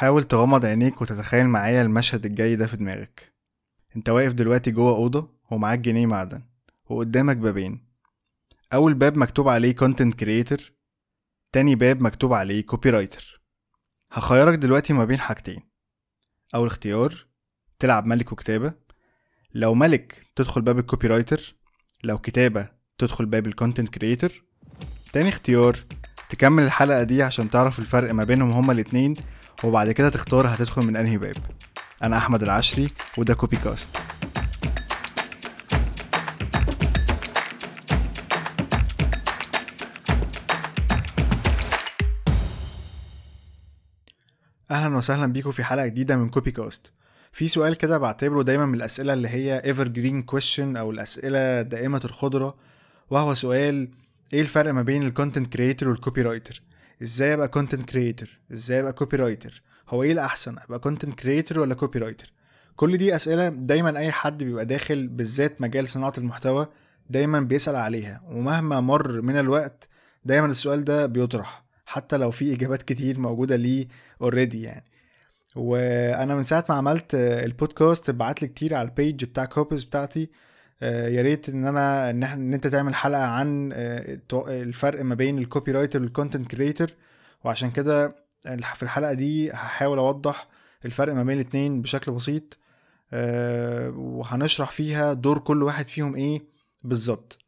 حاول تغمض عينيك وتتخيل معايا المشهد الجاي ده في دماغك. انت واقف دلوقتي جوه أوضة ومعاك جنيه معدن وقدامك بابين. أول باب مكتوب عليه content creator تاني باب مكتوب عليه copywriter. هخيرك دلوقتي ما بين حاجتين. أول اختيار تلعب ملك وكتابة. لو ملك تدخل باب ال copywriter لو كتابة تدخل باب ال content creator تاني اختيار تكمل الحلقة دي عشان تعرف الفرق ما بينهم هما الاتنين وبعد كده تختار هتدخل من أنهي باب. أنا أحمد العشري وده Copy Cast أهلا وسهلا بيكم في حلقة جديدة من Copy Cast في سؤال كده بعتبره دايما من الأسئلة اللي هي evergreen question أو الأسئلة دائمة الخضرة وهو سؤال إيه الفرق ما بين ال content creator وال copywriter إزاي أبقى content creator إزاي أبقى copywriter هو إيه الأحسن؟ أبقى content creator ولا copywriter كل دي أسئلة دايما أي حد بيبقى داخل بالذات مجال صناعة المحتوى دايما بيسأل عليها ومهما مر من الوقت دايما السؤال ده بيطرح حتى لو في إجابات كتير موجودة ليه already يعني. وأنا من ساعة ما عملت البودكاست بعت لي كتير على ال page بتاع copies بتاعتي يا ريت إن أنا إن إن أنت تعمل حلقة عن آه، الفرق ما بين ال copywriter وال content creator وعشان كده في الحلقة دي هحاول أوضح الفرق ما بين الاتنين بشكل بسيط آه، وهنشرح فيها دور كل واحد فيهم إيه بالظبط.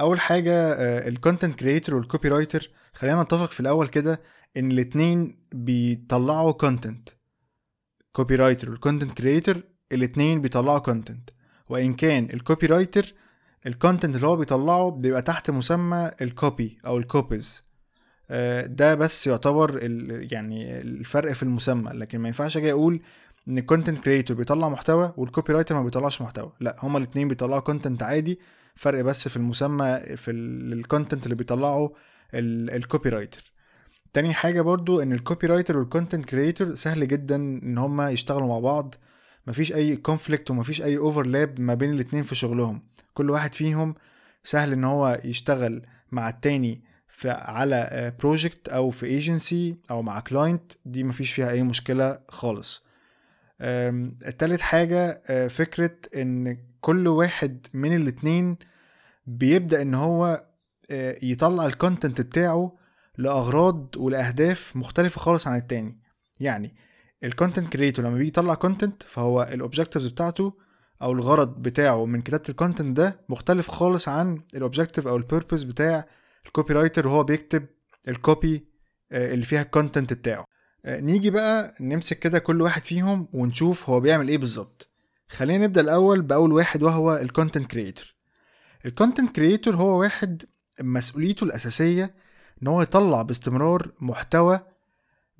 أول حاجة ال content creator وال copywriter خلينا نتفق في الأول كده إن الاتنين بيطلعوا content copywriter وال content creator الاتنين بيطلعوا content وإن كان ال copywriter ال content اللي هو بيطلعه بيبقى تحت مسمى ال copy أو ال copies آه، ده بس يعتبر ال- يعني الفرق في المسمى. لكن ما ينفعش أجي أقول إن ال content creator بيطلع محتوى وال copywriter ما بيطلعش محتوى. لا هما الاثنين بيطلعوا content عادي فرق بس في المسمى في ال content اللي بيطلعه ال copywriter تاني حاجة برضو إن ال copywriter وال content creator سهل جدا إن هما يشتغلوا مع بعض. مفيش أي conflict ومفيش أي overlap ما بين الاتنين في شغلهم. كل واحد فيهم سهل إن هو يشتغل مع التاني في على project أو في ايجنسي أو مع client دي مفيش فيها أي مشكلة خالص. أم، التالت حاجة آه، فكرة إن كل واحد من الاتنين بيبدأ إن هو آه، يطلع ال content بتاعه لأغراض ولأهداف مختلفة خالص عن التاني. يعني ال content creator لما بيجي يطلع content فهو ال objectives بتاعته أو الغرض بتاعه من كتابة ال content ده مختلف خالص عن ال objective أو ال purpose بتاع ال copywriter وهو بيكتب ال copy آه، اللي فيها ال content بتاعه. آه، نيجي بقى نمسك كده كل واحد فيهم ونشوف هو بيعمل إيه بالظبط. خلينا نبدأ الأول بأول واحد وهو ال content creator ال content creator هو واحد مسؤوليته الأساسية إن هو يطلع باستمرار محتوى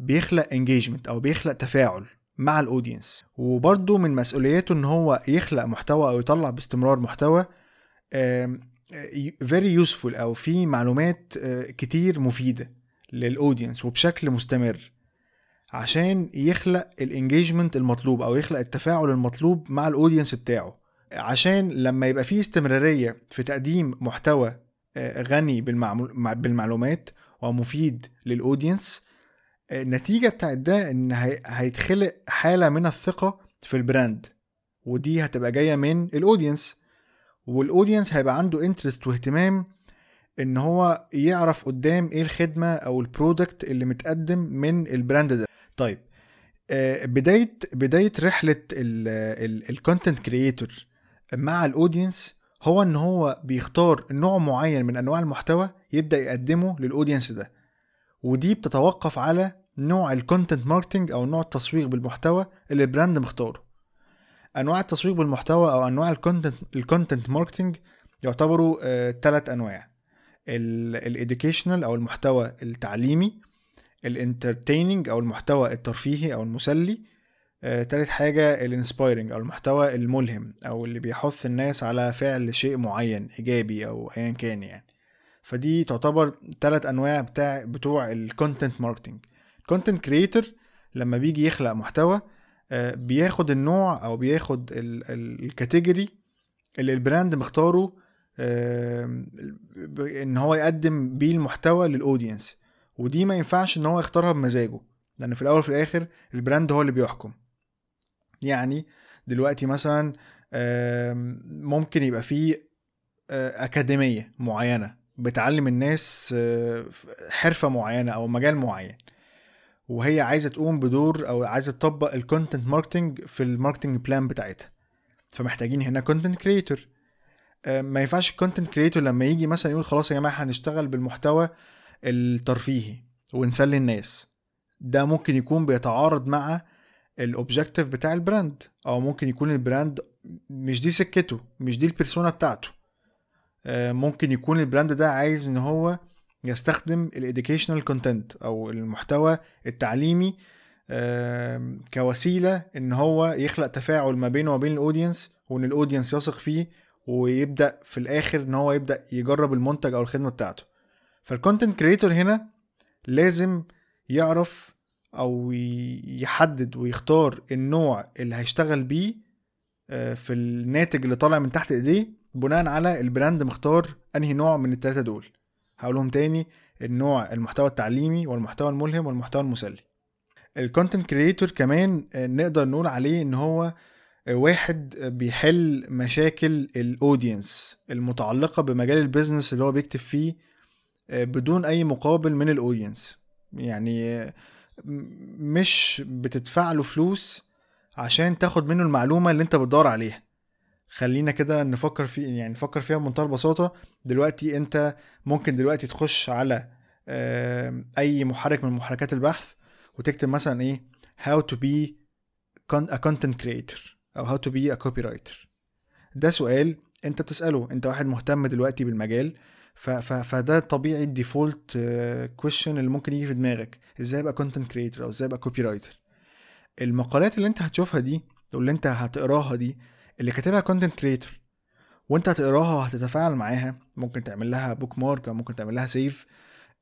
بيخلق engagement أو بيخلق تفاعل مع ال audience وبرضه من مسؤولياته إن هو يخلق محتوى أو يطلع باستمرار محتوى آم، very useful أو في معلومات آه، كتير مفيدة لل audience وبشكل مستمر عشان يخلق ال engagement المطلوب أو يخلق التفاعل المطلوب مع ال audience بتاعه. عشان لما يبقى فيه استمرارية في تقديم محتوى آه، غني بالمعلومات ومفيد لل audience آه، النتيجة بتاعت ده إن هي- هيتخلق حالة من الثقة في ال brand ودي هتبقى جاية من ال audience وال audience هيبقى عنده interest واهتمام إن هو يعرف قدام إيه الخدمة أو ال product اللي متقدم من ال brand ده. طيب آه، بدايه بداية رحلة ال content creator مع ال audience هو إن هو بيختار نوع معين من أنواع المحتوى يبدأ يقدمه لل audience ده ودي بتتوقف على نوع ال content marketing أو نوع التسويق بالمحتوى اللي ال brand مختاره. أنواع التسويق بالمحتوى أو أنواع ال content ال content marketing يعتبروا ثلاث أنواع. ال educational أو المحتوى التعليمي ال entertaining أو المحتوى الترفيهي أو المسلي آه، تالت حاجة ال inspiring أو المحتوى الملهم أو اللي بيحث الناس على فعل شيء معين إيجابي أو ايا كان يعني. فدي تعتبر تلات أنواع بتاع بتوع ال content marketing ال content creator لما بيجي يخلق محتوى آه، بياخد النوع أو بياخد ال- ال- ال category اللي ال brand مختاره ب- إن هو يقدم بيه المحتوى لل audience ودي ما ينفعش إن هو يختارها بمزاجه لأن في الأول وفي الآخر ال brand هو اللي بيحكم. يعني دلوقتي مثلا ممكن يبقى فيه آه، أكاديمية معينة بتعلم الناس آه، حرفة معينة أو مجال معين. وهي عايزة تقوم بدور أو عايزة تطبق ال content marketing في ال marketing plan بتاعتها. فمحتاجين هنا content creator ما ينفعش ال content creator لما يجي مثلا يقول خلاص يا جماعة هنشتغل بالمحتوى الترفيهي ونسلي الناس. ده ممكن يكون بيتعارض مع ال objective بتاع ال brand. أو ممكن يكون ال brand مش دي سكته مش دي ال persona بتاعته. آه، ممكن يكون ال brand ده عايز إن هو يستخدم ال educational content أو المحتوى التعليمي كوسيلة إن هو يخلق تفاعل ما بينه وبين ال audience وإن ال audience يثق فيه ويبدأ في الآخر إن هو يبدأ يجرب المنتج أو الخدمة بتاعته. فال content creator هنا لازم يعرف أو يحدد ويختار النوع اللي هيشتغل بيه آه، في الناتج اللي طالع من تحت إيديه بناء على ال brand مختار أنهي نوع من التلاتة دول. هقولهم تاني النوع المحتوى التعليمي والمحتوى الملهم والمحتوى المسلي. ال content creator كمان آه، نقدر نقول عليه إن هو آه، واحد بيحل مشاكل ال audience المتعلقة بمجال ال business اللي هو بيكتب فيه آه، بدون أي مقابل من ال audience يعني مش بتدفع له فلوس عشان تاخد منه المعلومة اللي أنت بتدور عليها. خلينا كده نفكر في يعني نفكر فيها بمنتهى البساطة. دلوقتي انت ممكن دلوقتي تخش على أي محرك من محركات البحث وتكتب مثلا إيه how to be a content creator أو how to be a copywriter. ده سؤال انت بتسأله انت واحد مهتم دلوقتي بالمجال ف ف فده طبيعي ال default question اللي ممكن يجي في دماغك. إزاي ابقى content creator أو إزاي ابقى copywriter المقالات اللي انت هتشوفها دي واللي انت هتقراها دي اللي كاتبها content creator وانت هتقراها وهتتفاعل معاها. ممكن تعمل لها bookmark أو ممكن تعمل لها save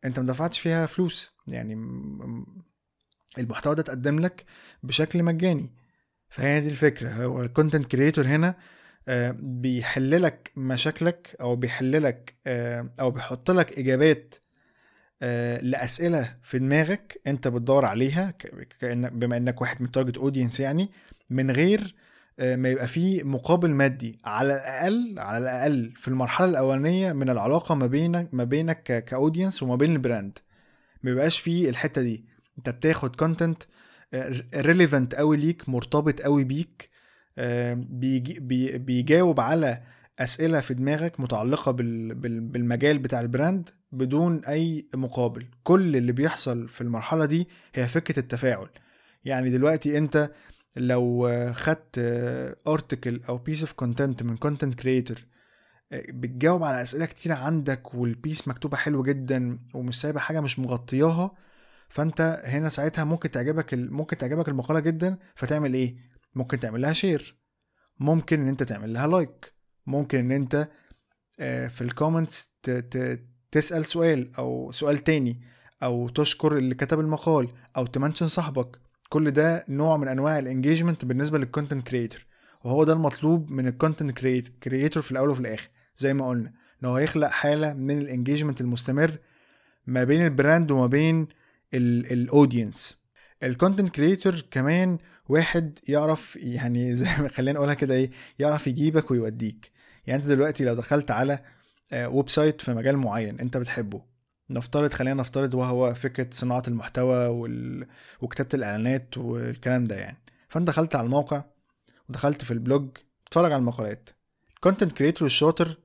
انت ما دفعتش فيها فلوس. يعني المحتوى ده اتقدم لك بشكل مجاني. فهي دي الفكرة. هو ال content creator هنا آه، بيحل لك مشاكلك أو بيحل لك آه، أو بيحط لك إجابات آه، لأسئلة في دماغك انت بتدور عليها بما إنك واحد من target audience يعني من غير ما يبقى فيه مقابل مادي. على الأقل على الأقل في المرحلة الأولانية من العلاقة ما بينك ما بينك ك audience وما بين ال brand ما بيبقاش فيه الحتة دي. انت بتاخد content relevant قوي ليك مرتبط قوي بيك آه، بيجي بي- بيجاوب على أسئلة في دماغك متعلقة بال- بال- بالمجال بتاع ال brand بدون أي مقابل. كل اللي بيحصل في المرحلة دي هي فكرة التفاعل. يعني دلوقتي انت لو آه، خدت article أو piece of content من content creator بتجاوب على أسئلة كتير عندك وال piece مكتوبة حلو جدا ومش سايبة حاجة مش مغطياها فأنت هنا ساعتها ممكن تعجبك ممكن تعجبك المقالة جدا فتعمل إيه؟ ممكن تعمل لها share ممكن إن أنت تعمل لها like ممكن إن أنت آه، في ال comments تسأل سؤال أو سؤال تاني أو تشكر اللي كتب المقال أو ت mention صاحبك. كل ده نوع من أنواع ال engagement بالنسبة لل content creator وهو ده المطلوب من ال content creator في الأول وفي الآخر زي ما قلنا إن هو يخلق حالة من ال engagement المستمر ما بين ال brand وما بين ال audience ال content creator كمان واحد يعرف يعني زي ما خلينا نقولها كده إيه يعرف يجيبك ويوديك. يعني أنت دلوقتي لو دخلت على آه، website في مجال معين أنت بتحبه نفترض خلينا نفترض وهو فكرة صناعة المحتوى وال... وكتابة الإعلانات والكلام ده يعني. فانت دخلت على الموقع ودخلت في ال blog تتفرج على المقالات. ال content creator الشاطر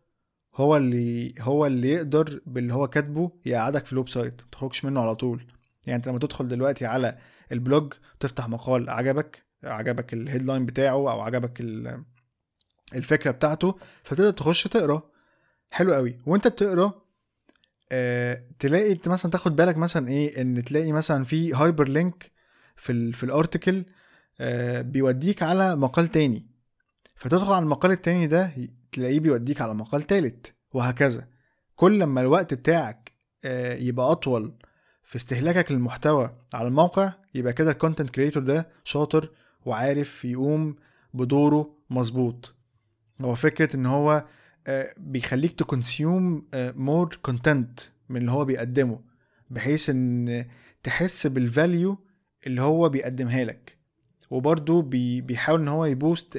هو اللي هو اللي يقدر باللي هو كاتبه يقعدك في ال website ما تخرجش منه على طول. يعني أنت لما تدخل دلوقتي على ال blog تفتح مقال عجبك عجبك ال headline بتاعه أو عجبك ال- الفكرة بتاعته فتقدر تخش تقرأ. حلو قوي وأنت بتقرأ آه تلاقي انت مثلا تاخد بالك مثلا إيه ان تلاقي مثلا في hyperlink في ال في ال article آه بيوديك على مقال تاني. فتدخل على المقال التاني ده تلاقيه بيوديك على مقال تالت وهكذا. كل لما الوقت بتاعك آه، يبقى أطول في استهلاكك للمحتوى على الموقع يبقى كده ال content creator ده شاطر وعارف يقوم بدوره مظبوط. هو فكرة إن هو بيخليك ت consume more content من اللي هو بيقدمه بحيث إن تحس بال value اللي هو بيقدمها لك. وبرده بي بيحاول إن هو ي boost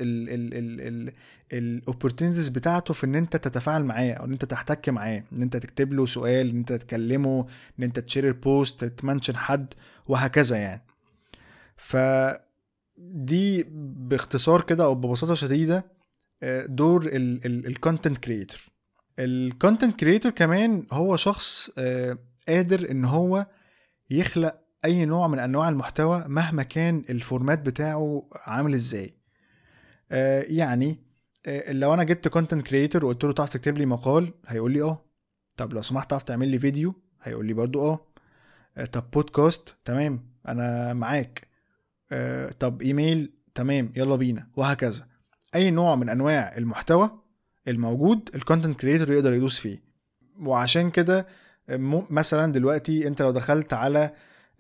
ال opportunities بتاعته في إن أنت تتفاعل معاه أو إن أنت تحتك معاه. إن أنت تكتب له سؤال إن أنت تكلمه إن أنت ت share ال post ت mention حد وهكذا يعني. ف دي باختصار كده أو ببساطة شديدة آه، دور ال content creator ال content creator كمان هو شخص آه، قادر إن هو يخلق أي نوع من أنواع المحتوى مهما كان ال format بتاعه عامل إزاي. آه، يعني لو أنا جبت content creator وقلت له تعرف تكتب لي مقال هيقول لي آه. طب لو سمحت تعرف تعمل لي فيديو هيقول لي برضو آه. طب بودكاست تمام أنا معاك. آه، طب ايميل تمام يلا بينا وهكذا. أي نوع من أنواع المحتوى الموجود ال content creator يقدر يدوس فيه. وعشان كده مثلا دلوقتي أنت لو دخلت على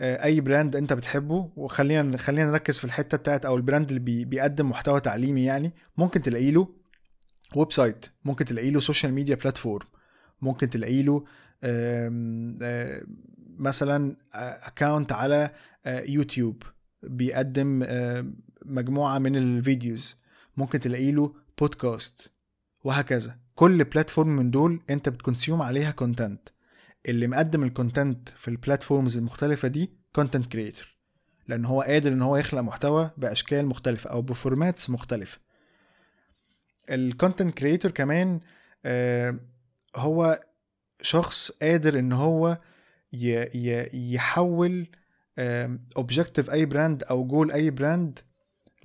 آه، أي brand أنت بتحبه وخلينا خلينا نركز في الحتة بتاعت أو ال brand اللي بي بيقدم محتوى تعليمي يعني ممكن تلاقي له website ممكن تلاقي له social media platform ممكن تلاقي له مثلا account على يوتيوب بيقدم آه، مجموعة من ال videos ممكن تلاقي له بودكاست وهكذا. كل platform من دول انت بت consume عليها content اللي مقدم ال content في ال platforms المختلفة دي content creator لأن هو قادر إن هو يخلق محتوى بأشكال مختلفة أو ب formats مختلفة. ال content creator كمان آه، هو شخص قادر إن هو يحول objective أي brand أو جول أي brand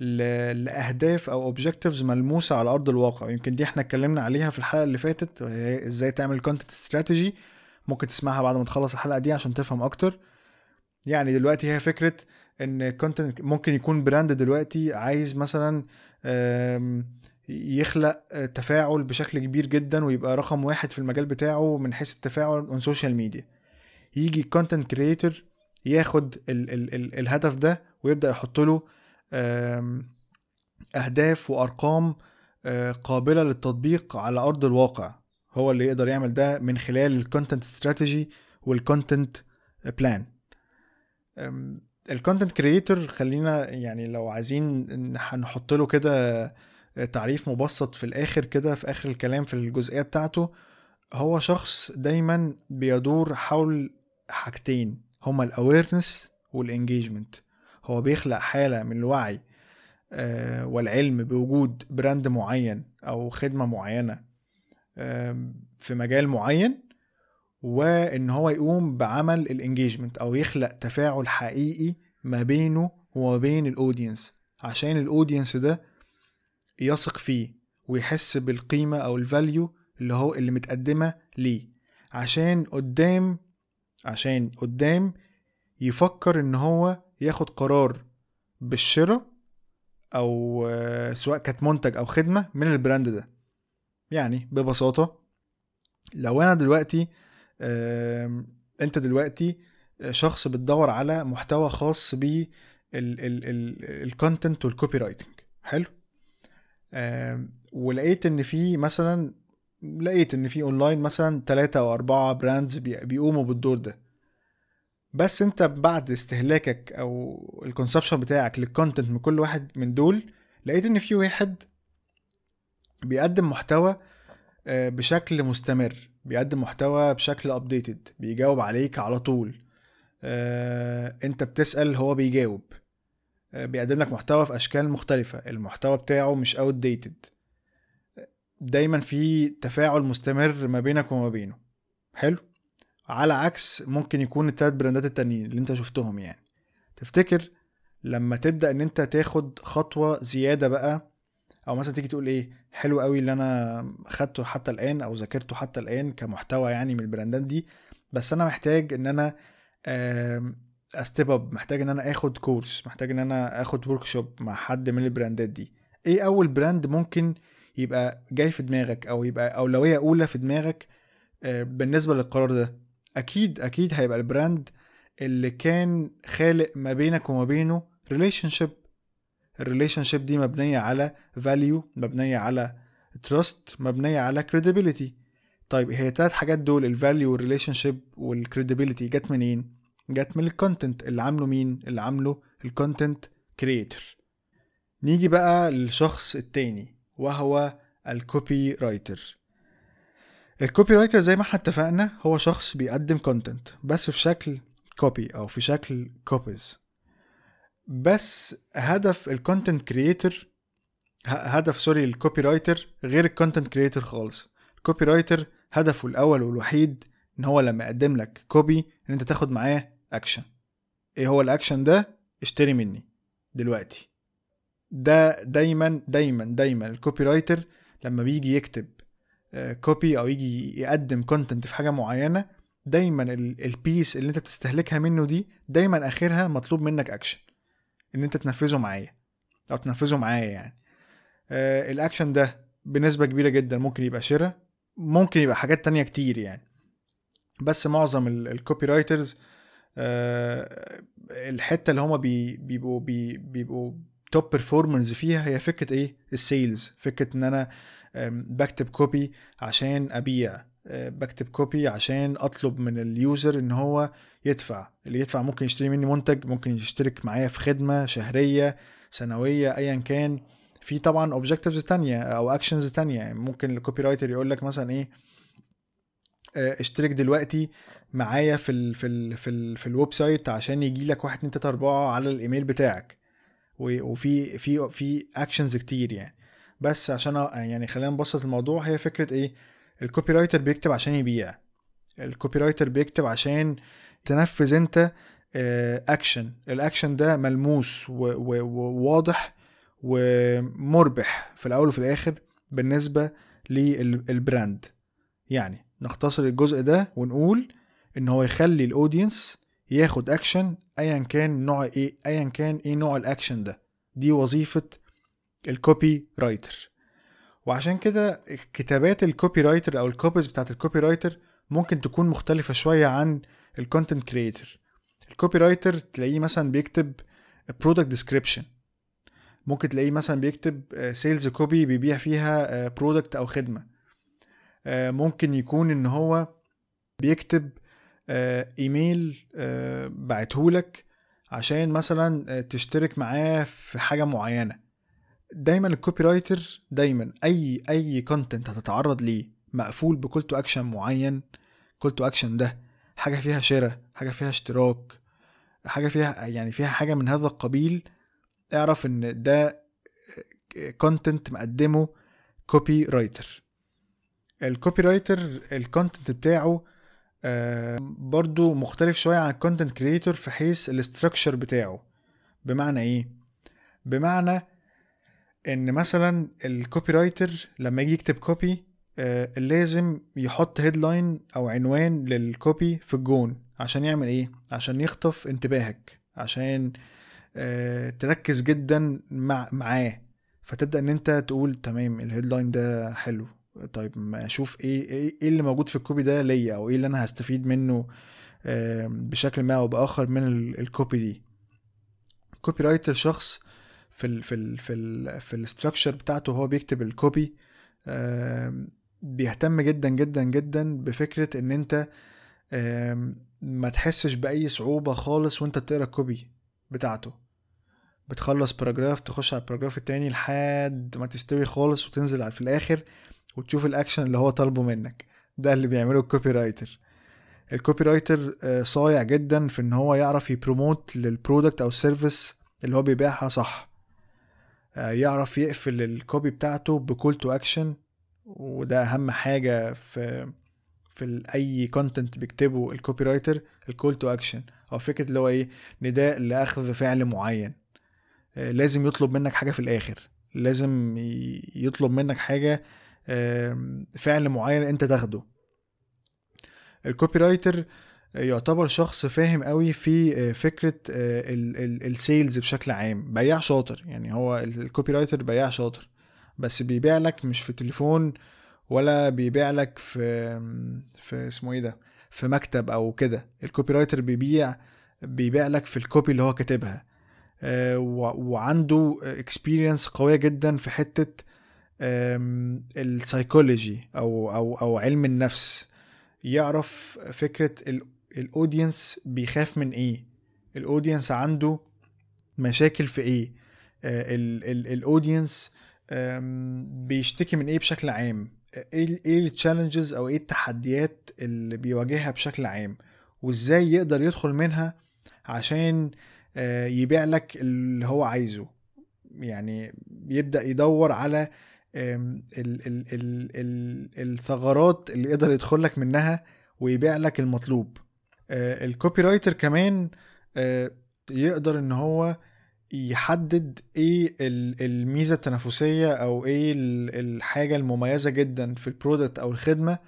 لأهداف أو objectives ملموسة على أرض الواقع. يمكن دي إحنا اتكلمنا عليها في الحلقة اللي فاتت إزاي تعمل content strategy ممكن تسمعها بعد ما تخلص الحلقة دي عشان تفهم أكتر. يعني دلوقتي هي فكرة إن content ممكن يكون brand دلوقتي عايز مثلا يخلق تفاعل بشكل كبير جدا ويبقى رقم واحد في المجال بتاعه من حيث التفاعل on social media يجي content creator ياخد ال ال ال الهدف ده ويبدأ يحط له أهداف وأرقام آه، قابلة للتطبيق على أرض الواقع. هو اللي يقدر يعمل ده من خلال ال content strategy وال content plan ال content creator خلينا يعني لو عايزين نحط له كده تعريف مبسط في الآخر كده في آخر الكلام في الجزئية بتاعته هو شخص دايما بيدور حول حاجتين هما ال awareness وال engagement هو بيخلق حالة من الوعي آه، والعلم بوجود brand معين أو خدمة معينة في مجال معين وإن هو يقوم بعمل ال engagement أو يخلق تفاعل حقيقي ما بينه وما بين ال audience عشان ال audience ده يثق فيه ويحس بالقيمة أو ال value اللي هو اللي متقدمة ليه. عشان قدام عشان قدام يفكر إن هو ياخد قرار بالشراء أو سواء كانت منتج أو خدمة من ال brand ده. يعني ببساطة لو أنا دلوقتي أنت دلوقتي شخص بتدور على محتوى خاص ب ال content وال copywriting حلو؟ ولقيت إن في مثلا لقيت إن في اونلاين مثلا ثلاثة أو أربعة brands بيقوموا بالدور ده. بس انت بعد استهلاكك أو ال consumption بتاعك لل content من كل واحد من دول لقيت ان في واحد بيقدم محتوى آه، بشكل مستمر بيقدم محتوى بشكل updated بيجاوب عليك على طول. آه، انت بتسأل هو بيجاوب. آه، بيقدم لك محتوى في أشكال مختلفة المحتوى بتاعه مش outdated دايما في تفاعل مستمر ما بينك وما بينه. حلو؟ على عكس ممكن يكون التلات براندات التانيين اللي انت شفتهم يعني. تفتكر لما تبدأ إن انت تاخد خطوة زيادة بقى أو مثلا تيجي تقول إيه حلو قوي اللي أنا خدته حتى الآن أو ذاكرته حتى الآن كمحتوى يعني من البراندات دي بس أنا محتاج إن أنا step up محتاج إن أنا آخد course محتاج إن أنا آخد workshop مع حد من البراندات دي. إيه أول brand ممكن يبقى جاي في دماغك أو يبقى أولوية أولى في دماغك آه، بالنسبة للقرار ده؟ أكيد أكيد هيبقى ال brand اللي كان خالق ما بينك وما بينه relationship ال relationship دي مبنية على value مبنية على trust مبنية على credibility طيب هي التلات حاجات دول ال value وال relationship وال credibility جت منين؟ جت من ال content اللي عامله مين؟ اللي عامله ال content creator نيجي بقى للشخص التاني وهو ال copywriter ال copywriter زي ما إحنا اتفقنا هو شخص بيقدم content بس في شكل copy أو في شكل copies بس هدف ال content creator هدف sorry ال copywriter غير ال content creator خالص. ال copywriter هدفه الأول والوحيد إن هو لما يقدم لك copy إن أنت تاخد معاه اكشن إيه هو الاكشن ده؟ اشتري مني دلوقتي. ده دايما دايما دايما ال copywriter لما بيجي يكتب copy أو يجي يقدم content في حاجة معينة دايما ال piece اللي أنت بتستهلكها منه دي دايما آخرها مطلوب منك اكشن إن أنت تنفذه معايا أو تنفذه معايا يعني. آه الاكشن ده بنسبة كبيرة جدا ممكن يبقى شراء ممكن يبقى حاجات تانية كتير يعني. بس معظم ال copywriters آه الحتة اللي هما بي بيبقوا بي بيبقوا top performance فيها هي فكرة إيه؟ ال sales فكرة إن أنا بكتب copy عشان أبيع. بكتب copy عشان أطلب من ال user إن هو يدفع. اللي يدفع ممكن يشتري مني منتج ممكن يشترك معايا في خدمة شهرية سنوية ايا كان. في طبعا objectives تانية أو actions تانية. يعني ممكن ال copywriter يقول لك مثلا إيه اشترك دلوقتي معايا في ال في ال في ال في ال website عشان يجي لك 1 2 3 4 على الإيميل بتاعك. وفي في في actions كتير يعني. بس عشان يعني خلينا نبسط الموضوع هي فكرة إيه؟ ال copywriter بيكتب عشان يبيع. ال copywriter بيكتب عشان تنفذ أنت action ال action ده ملموس وواضح ومربح في الأول وفي الآخر بالنسبة للبراند يعني نختصر الجزء ده ونقول إن هو يخلي ال audience ياخد اكشن ايا كان نوع إيه ايا كان إيه نوع الاكشن ده. دي وظيفة ال copywriter وعشان كده كتابات ال copywriter أو ال copies بتاعت ال copywriter ممكن تكون مختلفة شوية عن ال content creator ال copywriter تلاقيه مثلا بيكتب product description ممكن تلاقيه مثلا بيكتب sales copy بيبيع فيها product أو خدمة. ممكن يكون إن هو بيكتب ايميل بعتهولك عشان مثلا تشترك معاه في حاجة معينة. دايما ال copywriter دايما أي أي content هتتعرض ليه مقفول ب call to action معين call to action ده حاجة فيها شراء حاجة فيها اشتراك حاجة فيها يعني فيها حاجة من هذا القبيل اعرف إن ده content مقدمه copywriter ال copywriter ال content بتاعه برضو مختلف شوية عن ال content creator في حيث ال structure بتاعه. بمعنى إيه؟ بمعنى إن مثلا ال copywriter لما يجي يكتب copy آه لازم يحط headline أو عنوان لل copy في الجون عشان يعمل إيه؟ عشان يخطف انتباهك عشان آه تركز جدا مع معاه. فتبدأ إن أنت تقول تمام ال headline ده حلو. طيب ما أشوف إيه إيه اللي موجود في ال copy ده ليا أو إيه اللي أنا هستفيد منه آه بشكل ما أو بآخر من ال copy دي. copywriter شخص في ال في ال في ال في ال structure بتاعته هو بيكتب ال copy بيهتم جدا جدا جدا بفكرة إن أنت ما تحسش بأي صعوبة خالص وأنت بتقرأ ال copy بتاعته. بتخلص paragraph تخش على ال paragraph التاني لحد ما تستوي خالص وتنزل في الآخر وتشوف الاكشن اللي هو طالبه منك. ده اللي بيعمله ال copywriter ال copywriter صايع جدا في إن هو يعرف ي promote لل product أو ال service اللي هو بيبيعها صح. يعرف يقفل ال copy بتاعته ب call to action وده أهم حاجة في في أي content بيكتبه ال copywriter ال call to action أو فكرة اللي هو إيه نداء لأخذ فعل معين. لازم يطلب منك حاجة في الآخر. لازم يطلب منك حاجة فعل معين أنت تاخده. ال copywriter يعتبر شخص فاهم قوي في فكرة ال sales بشكل عام. بياع شاطر يعني هو ال copywriter بياع شاطر بس بيبيع لك مش في تليفون ولا بيبيع لك في في اسمه إيه ده في مكتب أو كده. ال copywriter بيبيع بيبيع لك في ال copy اللي هو كاتبها. وعنده experience قوية جدا في حتة السايكولوجي أو أو أو علم النفس. يعرف فكرة ال audience بيخاف من إيه؟ ال audience عنده مشاكل في إيه؟ ال audience بيشتكي من إيه بشكل عام؟ إيه ال challenges أو إيه التحديات اللي بيواجهها بشكل عام؟ وإزاي يقدر يدخل منها عشان آه، يبيع لك اللي هو عايزه؟ يعني بيبدا يدور على ال ال ال ال الثغرات اللي يقدر يدخل لك منها ويبيع لك المطلوب. آه، ال copywriter كمان آه، يقدر إن هو يحدد إيه الميزة التنافسية أو إيه الحاجة المميزة جدا في ال product أو الخدمة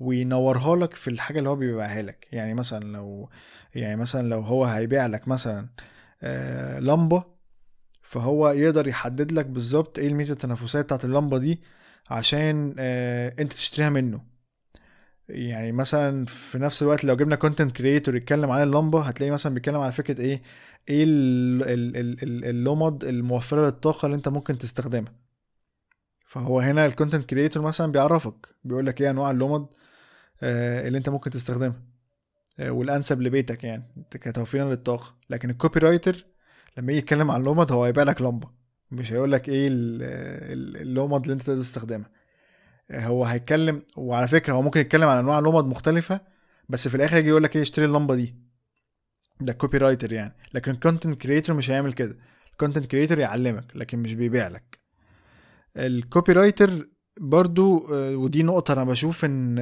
وينورها لك في الحاجة اللي هو بيبيعها لك. يعني مثلا لو يعني مثلا لو هو هيبيع لك مثلا آه لمبة فهو يقدر يحدد لك بالظبط إيه الميزة التنافسية بتاعت اللمبة دي عشان آه أنت تشتريها منه. يعني مثلا في نفس الوقت لو جبنا content creator يتكلم عن اللمبة هتلاقي مثلا بيتكلم على فكرة إيه؟ إيه اللمض الموفرة للطاقة اللي أنت ممكن تستخدمها. فهو هنا ال content creator مثلا بيعرفك بيقول لك إيه أنواع اللمض آه، اللي أنت ممكن تستخدمها آه، والأنسب لبيتك يعني كتوفيرا للطاقة. لكن ال copywriter لما يجي يتكلم عن اللمض هو هيبيع لك لمبة مش هيقول لك إيه اللمض اللي أنت تقدر تستخدمها. هو هيتكلم وعلى فكرة هو ممكن يتكلم عن انواع لمض مختلفة بس في الآخر يجي يقول لك إيه اشتري اللمبة دي. ده copywriter يعني. لكن ال content creator مش هيعمل كده. ال content creator يعلمك لكن مش بيبيع لك. ال copywriter برضو آه، ودي نقطة أنا بشوف إن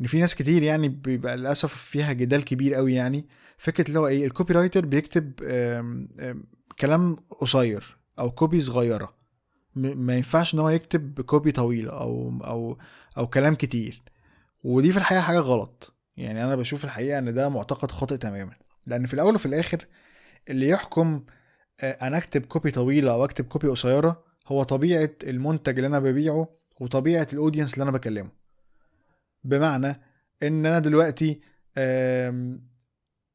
إن في ناس كتير يعني بيبقى للأسف فيها جدال كبير قوي يعني. فكرة اللي هو إيه ال copywriter بيكتب كلام قصير أو copy صغيرة. ما ينفعش إن هو يكتب copy طويله أو أو أو كلام كتير. ودي في الحقيقة حاجة غلط. يعني أنا بشوف الحقيقة إن ده معتقد خاطئ تماما. لأن في الأول وفي الآخر اللي يحكم آه، أنا أكتب copy طويلة أو أكتب copy قصيرة هو طبيعة المنتج اللي أنا ببيعه وطبيعة ال audience اللي أنا بكلمه. بمعنى إن أنا دلوقتي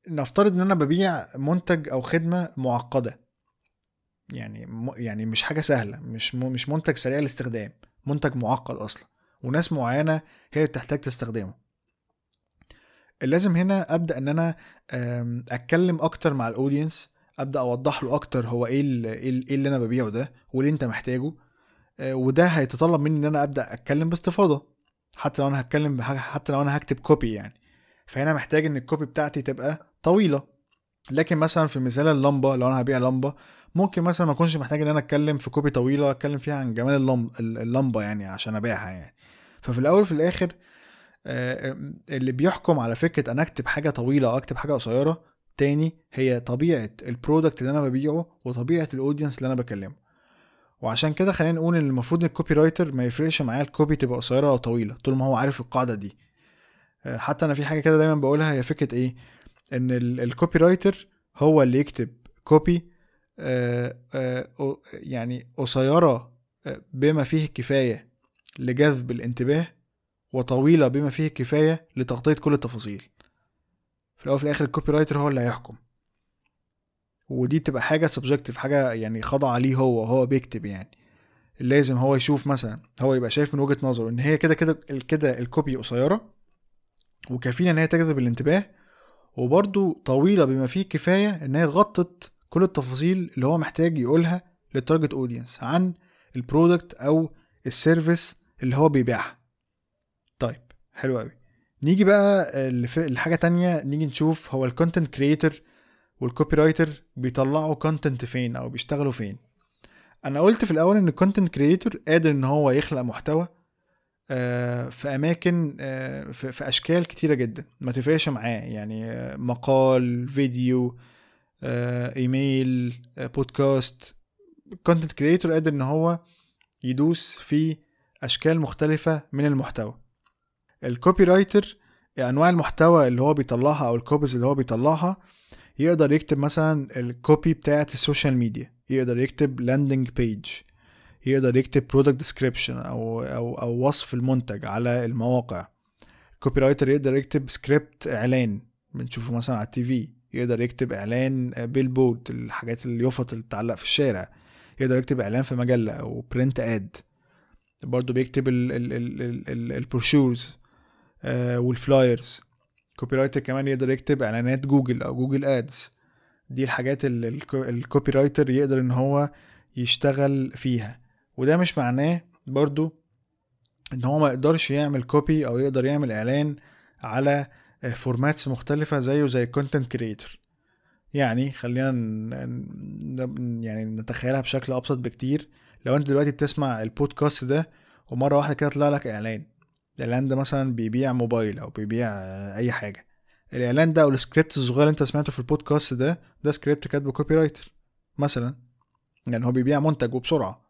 نفترض إن أنا ببيع منتج أو خدمة معقدة. يعني يعني مش حاجة سهلة مش مش منتج سريع الاستخدام منتج معقد أصلا وناس معينة هي اللي بتحتاج تستخدمه. اللازم هنا أبدأ إن أنا أتكلم أكتر مع ال audience أبدأ أوضح له أكتر هو إيه إيه, إيه اللي أنا ببيعه ده واللي أنت محتاجه آه، وده هيتطلب مني إن أنا أبدأ أتكلم باستفاضة حتى لو أنا هتكلم بحاجة حتى لو أنا هكتب copy يعني. فهنا محتاج إن ال copy بتاعتي تبقى طويلة. لكن مثلا في مثال اللمبة لو أنا هبيع لمبة ممكن مثلا ما أكونش محتاج إن أنا أتكلم في copy طويلة اتكلم فيها عن جمال اللمبة يعني عشان أبيعها يعني. ففي الأول وفي الآخر آه، اللي بيحكم على فكرة أنا أكتب حاجة طويلة أو أكتب حاجة قصيرة تاني هي طبيعة ال product اللي أنا ببيعه وطبيعة ال audience اللي أنا بكلمه. وعشان كده خلينا نقول إن المفروض ال copywriter ما يفرقش معاه ال copy تبقى قصيرة أو طويلة طول ما هو عارف القاعدة دي. آه، حتى أنا في حاجة كده دايما بقولها هي فكرة إيه؟ إن ال copywriter هو اللي يكتب copy آه، يعني قصيرة بما فيه الكفاية لجذب الانتباه وطويلة بما فيه الكفاية لتغطية كل التفاصيل. في الأول وفي الآخر ال copywriter هو اللي هيحكم. ودي تبقى حاجة subjective حاجة يعني خاضعة ليه هو وهو بيكتب يعني. لازم هو يشوف مثلا هو يبقى شايف من وجهة نظره إن هي كده كده كده ال copy قصيرة وكفيلة إن هي تجذب الانتباه وبرضو طويلة بما فيه الكفاية إن هي غطت كل التفاصيل اللي هو محتاج يقولها لل target audience عن ال product أو ال service اللي هو بيبيعها. طيب حلو قوي نيجي بقى لحاجة تانية نيجي نشوف هو ال content creator وال copywriter بيطلعوا content فين أو بيشتغلوا فين. أنا قلت في الأول إن ال content creator قادر إن هو يخلق محتوى آه، في أماكن آه، في أشكال كتيرة جدا. ما تفرقش معاه يعني آه، مقال فيديو email podcast ال content creator قادر إن هو يدوس في أشكال مختلفة من المحتوى. ال copywriter أنواع المحتوى اللي هو بيطلعها أو ال copies اللي هو بيطلعها يقدر يكتب مثلا ال copy بتاعت ال social media يقدر يكتب landing page يقدر يكتب product description أو أو أو وصف المنتج على المواقع. ال copywriter يقدر يكتب سكريبت إعلان بنشوفه مثلا على ال TV يقدر يكتب إعلان billboard الحاجات اليافط اللي بتعلق في الشارع. يقدر يكتب إعلان في مجلة أو print ad برضه بيكتب ال brochures آه، وال flyers copywriter كمان يقدر يكتب إعلانات جوجل أو Google Ads دي الحاجات اللي ال copywriter يقدر إن هو يشتغل فيها. وده مش معناه برضو إن هو ما يقدرش يعمل copy أو يقدر يعمل إعلان على formats مختلفة زيه زي ال content creator يعني خلينا يعني نتخيلها بشكل أبسط بكتير. لو أنت دلوقتي بتسمع البودكاست ده ومرة واحدة كده طلع لك إعلان. الإعلان ده مثلا بيبيع موبايل أو بيبيع أي حاجة. الإعلان ده أو السكريبت الصغير اللي أنت سمعته في البودكاست ده ده سكريبت كاتبه copywriter مثلا. يعني هو بيبيع منتج وبسرعة.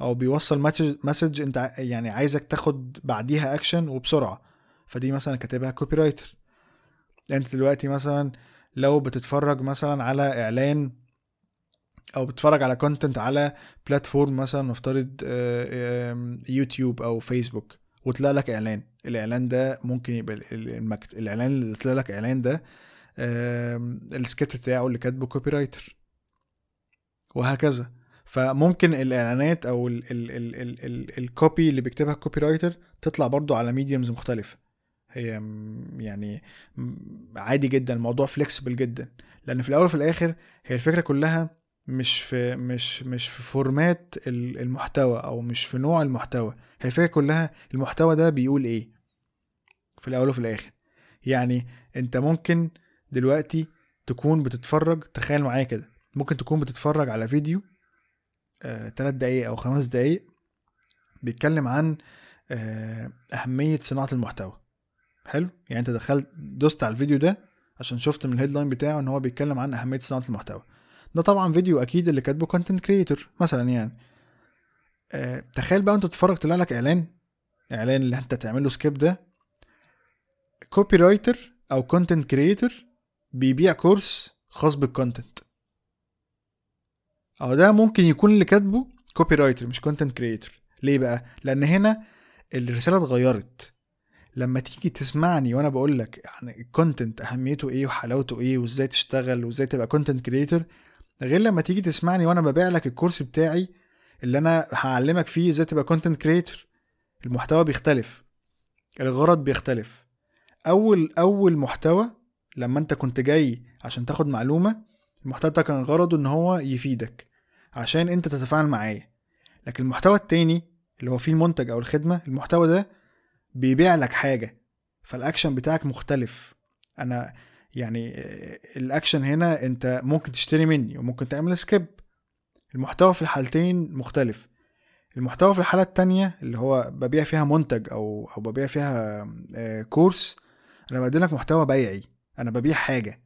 أو بيوصل message أنت يعني عايزك تاخد بعديها اكشن وبسرعة. فدي مثلا كاتبها copywriter انت دلوقتي مثلا لو بتتفرج مثلا على إعلان أو بتتفرج على content على platform مثلا نفترض آه، يوتيوب أو فيسبوك وطلع لك إعلان الإعلان ده ممكن يبقى. الإعلان اللي طلع لك إعلان ده السكريبت بتاعه اللي كاتبه copywriter وهكذا فممكن الإعلانات أو ال copy اللي بيكتبها ال copywriter تطلع برضو على mediums مختلفة هي يعني عادي جدا الموضوع flexible جدا. لأن في الأول وفي الآخر هي الفكرة كلها مش في مش مش في format المحتوى أو مش في نوع المحتوى. هي الفكرة كلها المحتوى ده بيقول إيه في الأول وفي الآخر. يعني أنت ممكن دلوقتي تكون بتتفرج تخيل معايا كده ممكن تكون بتتفرج على فيديو آه، تلات دقايق أو خمس دقايق بيتكلم عن آه، أهمية صناعة المحتوى. حلو. يعني انت دخلت دوست على الفيديو ده عشان شفت من ال headline بتاعه ان هو بيتكلم عن أهمية صناعة المحتوى. ده طبعا فيديو أكيد اللي كاتبه content creator مثلا يعني. أه تخيل بقى انت تتفرج طلع لك إعلان. إعلان اللي انت تعمل له skip ده. copywriter أو content creator بيبيع course خاص بال content أو ده ممكن يكون اللي كاتبه copywriter مش content creator ليه بقى؟ لأن هنا الرسالة اتغيرت. لما تيجي تسمعني وأنا بقول لك يعني ال content أهميته إيه وحلاوته إيه وإزاي تشتغل وإزاي تبقى content creator غير لما تيجي تسمعني وأنا ببيع لك الكورس بتاعي اللي أنا هعلمك فيه إزاي تبقى content creator المحتوى بيختلف. الغرض بيختلف. أول أول محتوى لما أنت كنت جاي عشان تاخد معلومة المحتوى ده كان غرضه إن هو يفيدك عشان أنت تتفاعل معايا لكن المحتوى التاني اللي هو فيه المنتج أو الخدمة المحتوى ده بيبيع لك حاجة فالاكشن بتاعك مختلف. أنا يعني الاكشن هنا أنت ممكن تشتري مني وممكن تعمل skip المحتوى في الحالتين مختلف. المحتوى في الحالة التانية اللي هو ببيع فيها منتج أو أو ببيع فيها كورس أنا بقدم لك محتوى بيعي. أنا ببيع حاجة.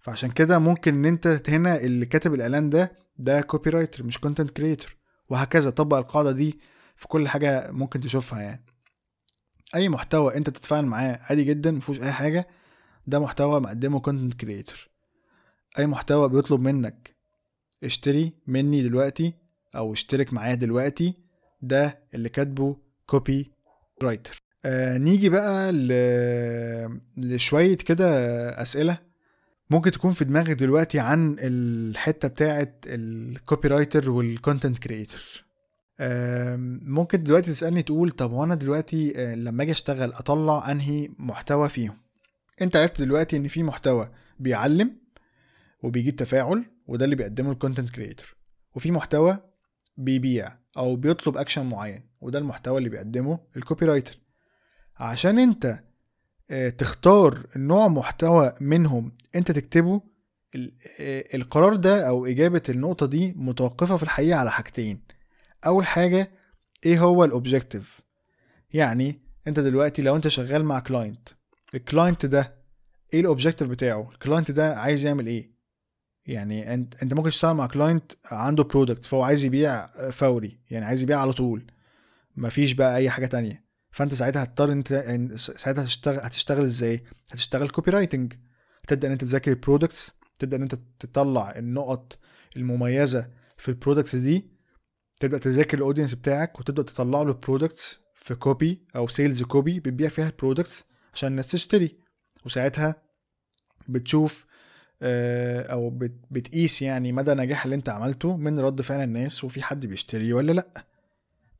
فعشان كده ممكن إن أنت هنا اللي كاتب الإعلان ده ده copywriter مش content creator وهكذا طبق القاعدة دي في كل حاجة ممكن تشوفها يعني. أي محتوى أنت تتفاعل معاه عادي جدا مفيهوش أي حاجة ده محتوى مقدمه content creator أي محتوى بيطلب منك اشتري مني دلوقتي أو اشترك معايا دلوقتي ده اللي كاتبه copywriter آه نيجي بقى ل... لشوية كده أسئلة. ممكن تكون في دماغك دلوقتي عن الحتة بتاعة ال copywriter وال content creator ممكن دلوقتي تسألني تقول طب وأنا دلوقتي آه، لما أجي أشتغل أطلع أنهي محتوى فيهم؟ أنت عرفت دلوقتي إن في محتوى بيعلم وبيجيب تفاعل وده اللي بيقدمه ال content creator وفي محتوى بيبيع أو بيطلب اكشن معين وده المحتوى اللي بيقدمه ال copywriter عشان أنت آه، تختار نوع محتوى منهم أنت تكتبه آه، القرار ده أو إجابة النقطة دي متوقفة في الحقيقة على حاجتين. أول حاجة إيه هو ال objective يعني أنت دلوقتي لو أنت شغال مع client ال client ده إيه ال objective بتاعه؟ ال client ده عايز يعمل إيه؟ يعني أنت أنت ممكن تشتغل مع client عنده product فهو عايز يبيع فوري يعني عايز يبيع على طول مفيش بقى أي حاجة تانية. فأنت ساعتها هتضطر أنت ساعتها هتشتغل هتشتغل إزاي؟ هتشتغل copywriting تبدأ إن أنت تذاكر ال products تبدأ إن أنت تطلع النقط المميزة في ال products دي تبدأ تذاكر ال audience بتاعك وتبدأ تطلع له products في copy أو sales copy بتبيع فيها ال products عشان الناس تشتري. وساعتها بتشوف آه، أو بتقيس يعني مدى نجاح اللي أنت عملته من رد فعل الناس وفي حد بيشتري ولا لأ.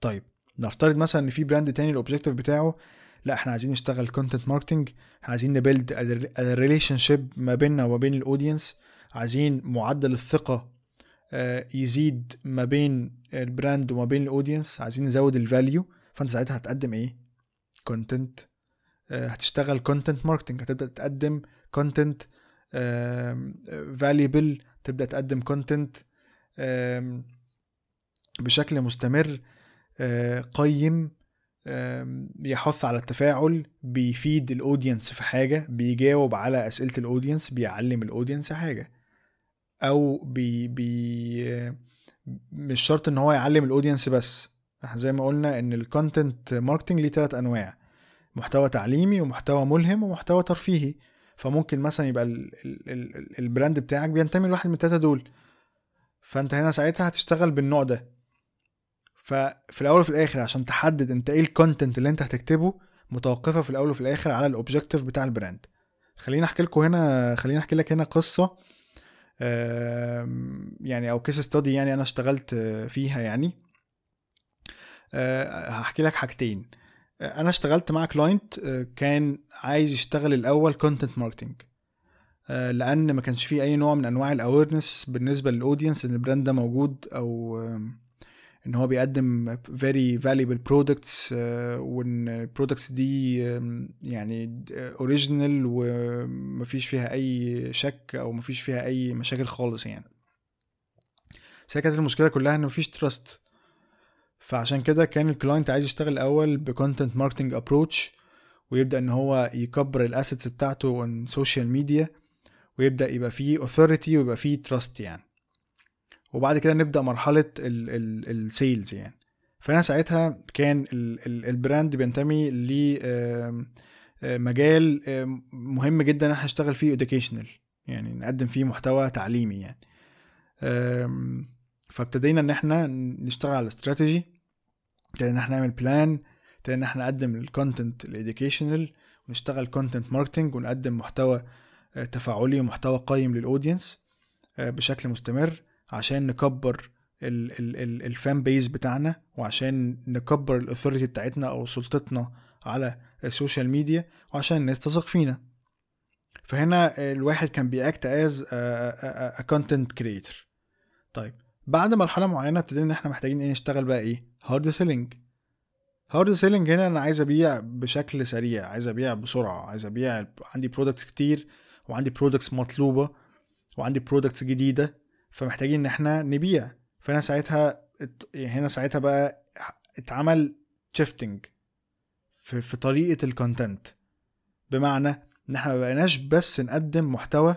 طيب نفترض مثلا إن في brand تاني ال objective بتاعه لأ إحنا عايزين نشتغل content marketing عايزين ن build relationship ما بيننا وما بين ال audience عايزين معدل الثقة آه، يزيد ما بين ال brand وما بين ال audience عايزين نزود ال value فانت ساعتها هتقدم إيه؟ content هتشتغل content marketing هتبدأ تقدم content valuable تبدأ تقدم content بشكل مستمر آه، قيم بيحث على التفاعل بيفيد ال audience في حاجة بيجاوب على أسئلة ال audience بيعلم ال audience حاجة. أو بي بي مش شرط إن هو يعلم ال audience بس. إحنا زي ما قلنا إن ال content marketing ليه ثلاث أنواع. محتوى تعليمي ومحتوى ملهم ومحتوى ترفيهي. فممكن مثلا يبقى ال ال ال ال brand بتاعك بينتمي لواحد من التلاتة دول. فأنت هنا ساعتها هتشتغل بالنوع ده. ففي الأول وفي الآخر عشان تحدد أنت إيه ال content اللي أنت هتكتبه متوقفه في الأول وفي الآخر على ال objective بتاع ال brand خليني أحكي لكم هنا خليني أحكي لك هنا قصة يعني أو case study يعني أنا اشتغلت فيها يعني. آه، هحكي لك حاجتين. أنا اشتغلت مع client آه، كان عايز يشتغل الأول content marketing لأن ما كانش فيه أي نوع من أنواع ال awareness بالنسبة لل audience إن ال brand ده موجود أو إن هو بيقدم valuable products آه، وإن ال products دي يعني original ومفيش فيها أي شك أو مفيش فيها أي مشاكل خالص يعني. بس كانت المشكلة كلها ان مفيش trust فعشان كده كان ال client عايز يشتغل الأول ب content marketing approach ويبدأ إن هو يكبر ال assets بتاعته on social media ويبدأ يبقى فيه authority ويبقى فيه trust يعني. وبعد كده نبدأ مرحلة ال sales يعني. فأنا ساعتها كان ال brand بينتمي لمجال مهم جدا إحنا نشتغل فيه educational يعني نقدم فيه محتوى تعليمي يعني. فابتدينا إن إحنا نشتغل على استراتيجي ابتدينا إن إحنا نعمل plan ابتدينا إن إحنا نقدم ال content ال educational ونشتغل content marketing ونقدم محتوى آه، تفاعلي ومحتوى قيم لل audience آه، بشكل مستمر. عشان نكبر ال fan base بتاعنا وعشان نكبر ال authority بتاعتنا أو سلطتنا على ال social media وعشان الناس تثق فينا. فهنا الواحد كان بي act as content creator طيب بعد مرحلة معينة ابتدينا إن إحنا محتاجين إيه؟ نشتغل بقى إيه؟ hard selling hard selling هنا أنا عايز أبيع بشكل سريع عايز أبيع بسرعة عايز أبيع عندي products كتير وعندي products مطلوبة وعندي products جديدة. فمحتاجين إن إحنا نبيع. فهنا ساعتها هنا ساعتها بقى اتعمل shifting في, في طريقة ال content بمعنى إن إحنا ما بقيناش بس نقدم محتوى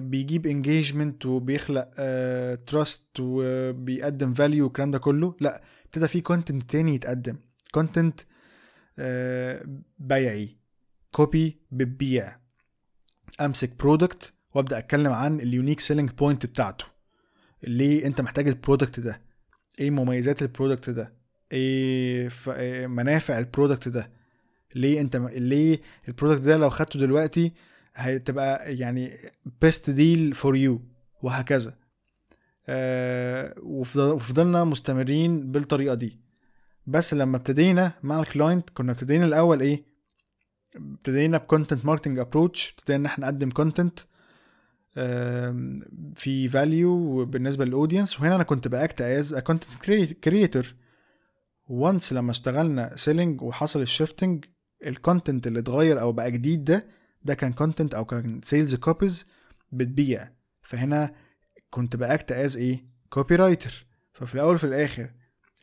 بيجيب engagement وبيخلق trust وبيقدم value والكلام ده كله. لا ابتدى في content تاني يتقدم. content بيعي. copy بتبيع. امسك product وابدأ أتكلم عن ال unique selling point بتاعته. ليه أنت محتاج ال product ده؟ إيه مميزات ال product ده؟ إيه, إيه منافع ال product ده؟ ليه أنت ليه ال product ده لو خدته دلوقتي هتبقى يعني best deal for you وهكذا. آه وفضلنا مستمرين بالطريقة دي. بس لما ابتدينا مع ال client كنا ابتدينا الأول إيه؟ ابتدينا ب content marketing approach ابتدينا إن إحنا نقدم content في value بالنسبة لل audience وهنا أنا كنت ب act as content creator once لما اشتغلنا selling وحصل ال shifting ال content اللي اتغير أو بقى جديد ده ده كان content أو كان sales copies بتبيع. فهنا كنت ب act as إيه copywriter ففي الأول وفي الآخر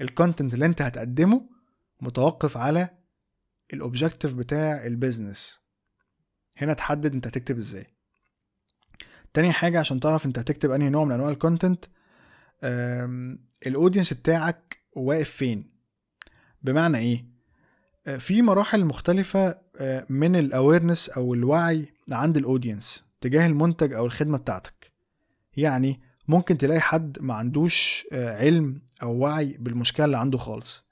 ال content اللي أنت هتقدمه متوقف على ال objective بتاع ال business هنا تحدد أنت هتكتب إزاي. تاني حاجة عشان تعرف انت هتكتب انهي نوع من انواع ال content ال audience بتاعك واقف فين. بمعنى إيه؟ آه، في مراحل مختلفة آه، من ال awareness أو الوعي عند ال audience تجاه المنتج أو الخدمة بتاعتك. يعني ممكن تلاقي حد ما عندوش آه، علم أو وعي بالمشكلة اللي عنده خالص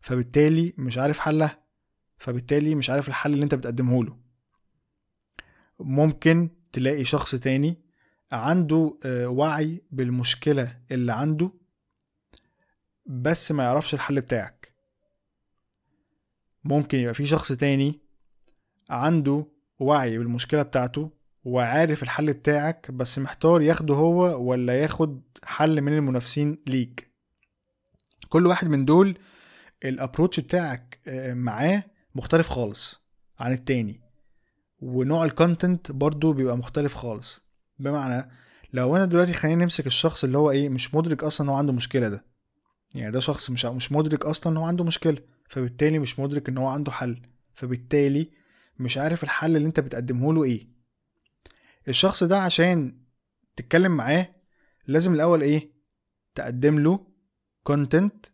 فبالتالي مش عارف حلها فبالتالي مش عارف الحل اللي انت بتقدمه له. ممكن تلاقي شخص تاني عنده آه، وعي بالمشكلة اللي عنده بس ما يعرفش الحل بتاعك. ممكن يبقى في شخص تاني عنده وعي بالمشكلة بتاعته وعارف الحل بتاعك بس محتار ياخده هو ولا ياخد حل من المنافسين ليك. كل واحد من دول ال approach بتاعك آه، معاه مختلف خالص عن التاني. ونوع ال content برضو بيبقى مختلف خالص. بمعنى لو أنا دلوقتي خلينا نمسك الشخص اللي هو إيه مش مدرك أصلا إن هو عنده مشكلة ده. يعني ده شخص مش مش مدرك أصلا إن هو عنده مشكلة فبالتالي مش مدرك إن هو عنده حل. فبالتالي مش عارف الحل اللي أنت بتقدمه له إيه. الشخص ده عشان تتكلم معاه لازم الأول إيه تقدم له content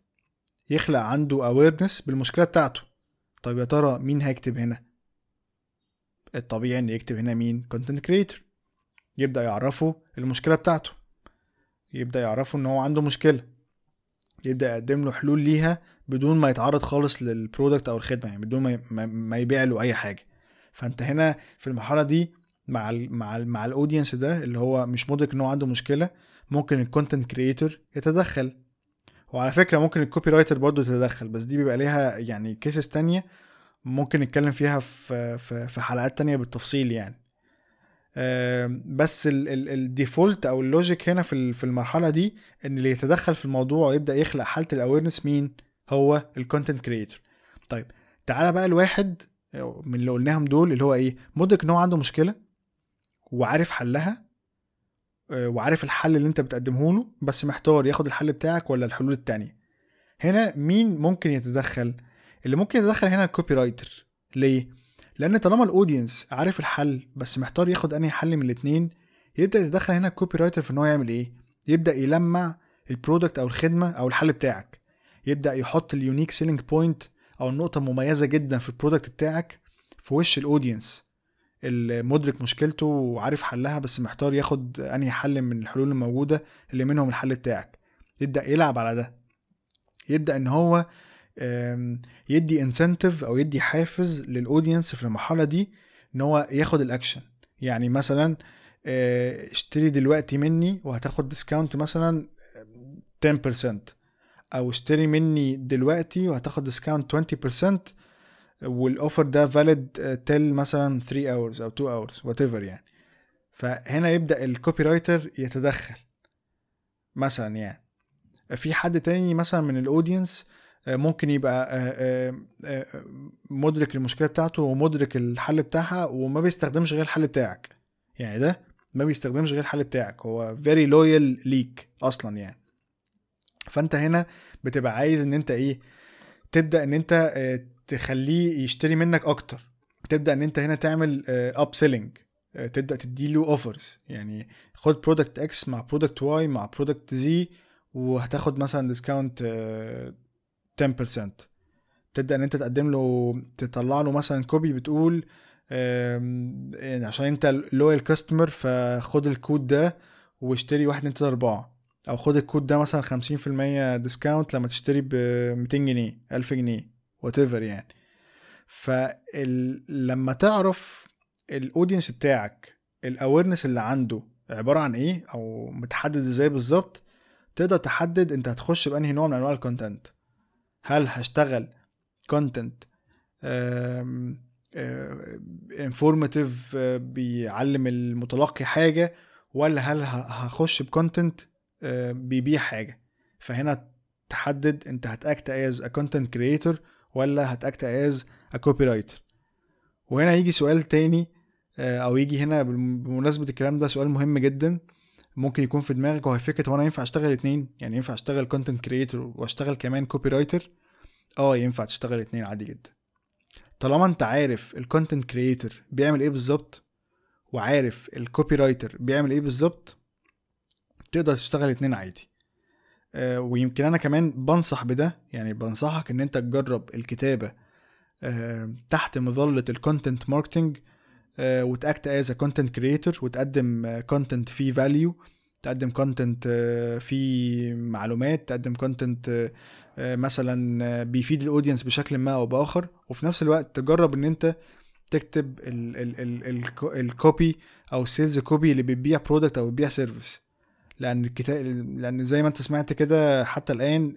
يخلق عنده awareness بالمشكلة بتاعته. طيب يا ترى مين هيكتب هنا؟ الطبيعي إن يكتب هنا مين؟ content creator يبدأ يعرفه المشكلة بتاعته. يبدأ يعرفه إن هو عنده مشكلة. يبدأ يقدم له حلول ليها بدون ما يتعرض خالص لل product أو الخدمة يعني بدون ما يبيع له أي حاجة. فأنت هنا في المرحلة دي مع ال مع ال مع ال audience ده اللي هو مش مدرك إن هو عنده مشكلة ممكن ال content creator يتدخل. وعلى فكرة ممكن ال copywriter برضه تتدخل بس دي بيبقى ليها يعني cases تانية ممكن نتكلم فيها في في, حلقات تانية بالتفصيل يعني. بس ال default أو ال logic هنا في في المرحلة دي إن اللي يتدخل في الموضوع ويبدأ يخلق حالة ال awareness مين؟ هو ال content creator طيب تعالى بقى الواحد من اللي قلناهم دول اللي هو إيه؟ مدرك إن هو عنده مشكلة وعارف حلها آه، وعارف الحل اللي أنت بتقدمه له بس محتار ياخد الحل بتاعك ولا الحلول التانية. هنا مين ممكن يتدخل؟ اللي ممكن يتدخل هنا ال copywriter ليه؟ لأن طالما ال audience عارف الحل بس محتار ياخد أنهي حل من الاتنين يبدأ يتدخل هنا ال copywriter في إن هو يعمل إيه؟ يبدأ يلمع ال product أو الخدمة أو الحل بتاعك. يبدأ يحط ال unique selling point أو النقطة المميزة جدا في ال product بتاعك في وش ال audience المدرك مشكلته وعارف حلها بس محتار ياخد أنهي حل من الحلول الموجودة اللي منهم الحل بتاعك. يبدأ يلعب على ده. يبدأ إن هو يدي incentive أو يدي حافز لل audience في المرحلة دي إن هو ياخد الأكشن. يعني مثلا آه، اشتري دلوقتي مني وهتاخد discount مثلا 10% أو اشتري مني دلوقتي وهتاخد discount 20% وال offer ده valid till مثلا 3 hours أو 2 hours whatever يعني. فهنا يبدأ ال copywriter يتدخل. مثلا يعني. في حد تاني مثلا من ال audience آه، ممكن يبقى آه، آه، مدرك المشكلة بتاعته ومدرك الحل بتاعها وما بيستخدمش غير الحل بتاعك. يعني ده ما بيستخدمش غير الحل بتاعك هو very loyal ليك أصلا يعني. فأنت هنا بتبقى عايز إن أنت إيه تبدأ إن أنت تخليه يشتري منك أكتر. تبدأ إن أنت هنا تعمل up selling تبدأ تديله offers يعني خد product X مع product Y مع product Z وهتاخد مثلا discount 10% تبدأ إن أنت تقدم له تطلع له مثلا copy بتقول يعني عشان أنت loyal customer فخد الكود ده واشتري واحد تلاتة أربعة. أو خد الكود ده مثلا 50% discount لما تشتري ب 200 جنيه 1000 جنيه what يعني. فلما تعرف ال audience بتاعك ال awareness اللي عنده عبارة عن إيه أو متحدد إزاي بالظبط تقدر تحدد أنت هتخش بأنهي نوع من أنواع ال content هل هشتغل content informative بيعلم المتلقي حاجة ولا هل هخش ب content بيبيع حاجة؟ فهنا تحدد انت هت act as content creator ولا هت act as copywriter وهنا يجي سؤال تاني آه، أو يجي هنا بمناسبة الكلام ده سؤال مهم جدا. ممكن يكون في دماغك وهي فكرة هو أنا ينفع أشتغل اتنين؟ يعني ينفع أشتغل content creator وأشتغل كمان copywriter آه ينفع تشتغل اتنين عادي جدا. طالما أنت عارف ال content creator بيعمل إيه بالظبط وعارف ال copywriter بيعمل إيه بالظبط تقدر تشتغل اتنين عادي. آه ويمكن أنا كمان بنصح بده يعني بنصحك إن أنت تجرب الكتابة آه تحت مظلة ال content marketing وت act as content creator وتقدم content فيه value تقدم content آه، فيه معلومات تقدم content آه، مثلا بيفيد ال audience بشكل ما أو بآخر. وفي نفس الوقت تجرب إن أنت تكتب ال copy أو ال sales copy اللي بتبيع product أو بتبيع service لأن الكتاب لأن زي ما أنت سمعت كده حتى الآن